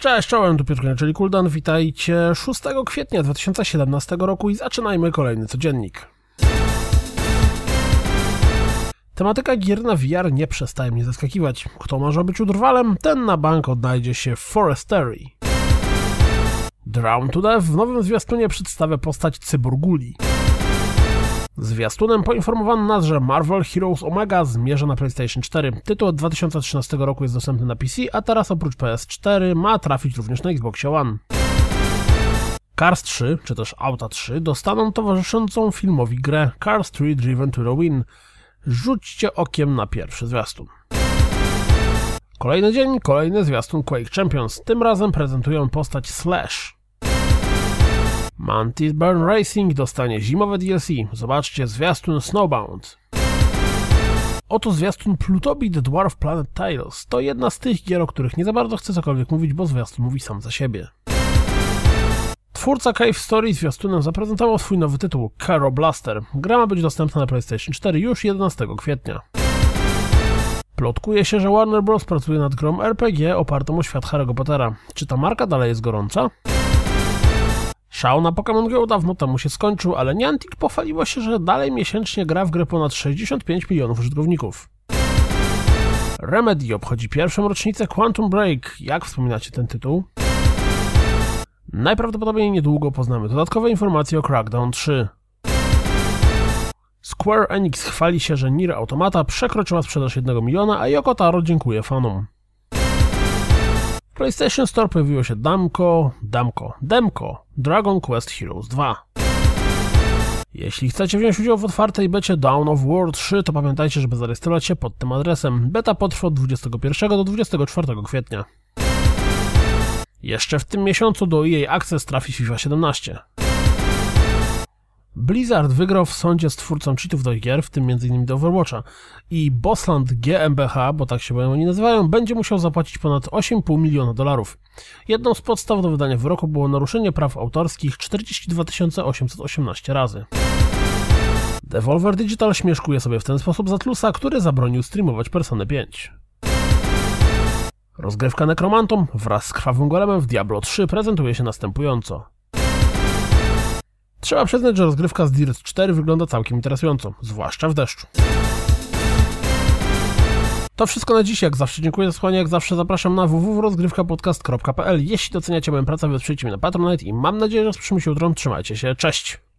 Cześć, czołem, tu Piotr czyli Kuldan. Witajcie 6 kwietnia 2017 roku i zaczynajmy kolejny codziennik. Tematyka gier na VR nie przestaje mnie zaskakiwać. Kto może być udrwalem, ten na bank odnajdzie się w Forestery. Drown to Death w nowym zwiastunie przedstawia postać Cyborguli. Zwiastunem poinformowano nas, że Marvel Heroes Omega zmierza na PlayStation 4. Tytuł od 2013 roku jest dostępny na PC, a teraz oprócz PS4 ma trafić również na Xbox One. Cars 3, czy też Auta 3, dostaną towarzyszącą filmowi grę Cars 3 Driven to the Win. Rzućcie okiem na pierwszy zwiastun. Kolejny dzień, kolejny zwiastun Quake Champions. Tym razem prezentują postać Slash. Mantis Burn Racing dostanie zimowe DLC. Zobaczcie zwiastun Snowbound. Oto zwiastun Plutobi The Dwarf Planet Tales. To jedna z tych gier, o których nie za bardzo chcę cokolwiek mówić, bo zwiastun mówi sam za siebie. Twórca Cave Story zwiastunem zaprezentował swój nowy tytuł, Caro Blaster. Gra ma być dostępna na PlayStation 4 już 11 kwietnia. Plotkuje się, że Warner Bros. pracuje nad grą RPG opartą o świat Harry'ego Pottera. Czy ta marka dalej jest gorąca? Szał na Pokémon Go dawno temu się skończył, ale Niantic pochwaliło się, że dalej miesięcznie gra w grę ponad 65 milionów użytkowników. Remedy obchodzi pierwszą rocznicę Quantum Break. Jak wspominacie ten tytuł? Najprawdopodobniej niedługo poznamy dodatkowe informacje o Crackdown 3. Square Enix chwali się, że Nier Automata przekroczyła sprzedaż 1 miliona, a Yoko Taro dziękuję fanom. W PlayStation Store pojawiło się Damko, Damko, Demko, Dragon Quest Heroes 2. Jeśli chcecie wziąć udział w otwartej becie Dawn of War 3, to pamiętajcie, żeby zarejestrować się pod tym adresem. Beta potrwa od 21 do 24 kwietnia. Jeszcze w tym miesiącu do EA Access trafi FIFA 17. Blizzard wygrał w sądzie z twórcą cheatów do gier, w tym m.in. do Overwatcha i Bossland GmbH, bo tak się oni nazywają, będzie musiał zapłacić ponad 8,5 miliona dolarów. Jedną z podstaw do wydania wyroku było naruszenie praw autorskich 42 818 razy. Devolver Digital śmieszkuje sobie w ten sposób Zatlusa, który zabronił streamować Persona 5. Rozgrywka Necromantom wraz z krwawym golemem w Diablo 3 prezentuje się następująco. Trzeba przyznać, że rozgrywka z Dirt 4 wygląda całkiem interesująco, zwłaszcza w deszczu. To wszystko na dziś, jak zawsze dziękuję za słuchanie, jak zawsze zapraszam na www.rozgrywkapodcast.pl Jeśli doceniacie moją pracę, wesprzyjcie mnie na Patronite i mam nadzieję, że słyszymy się jutro, trzymajcie się, cześć!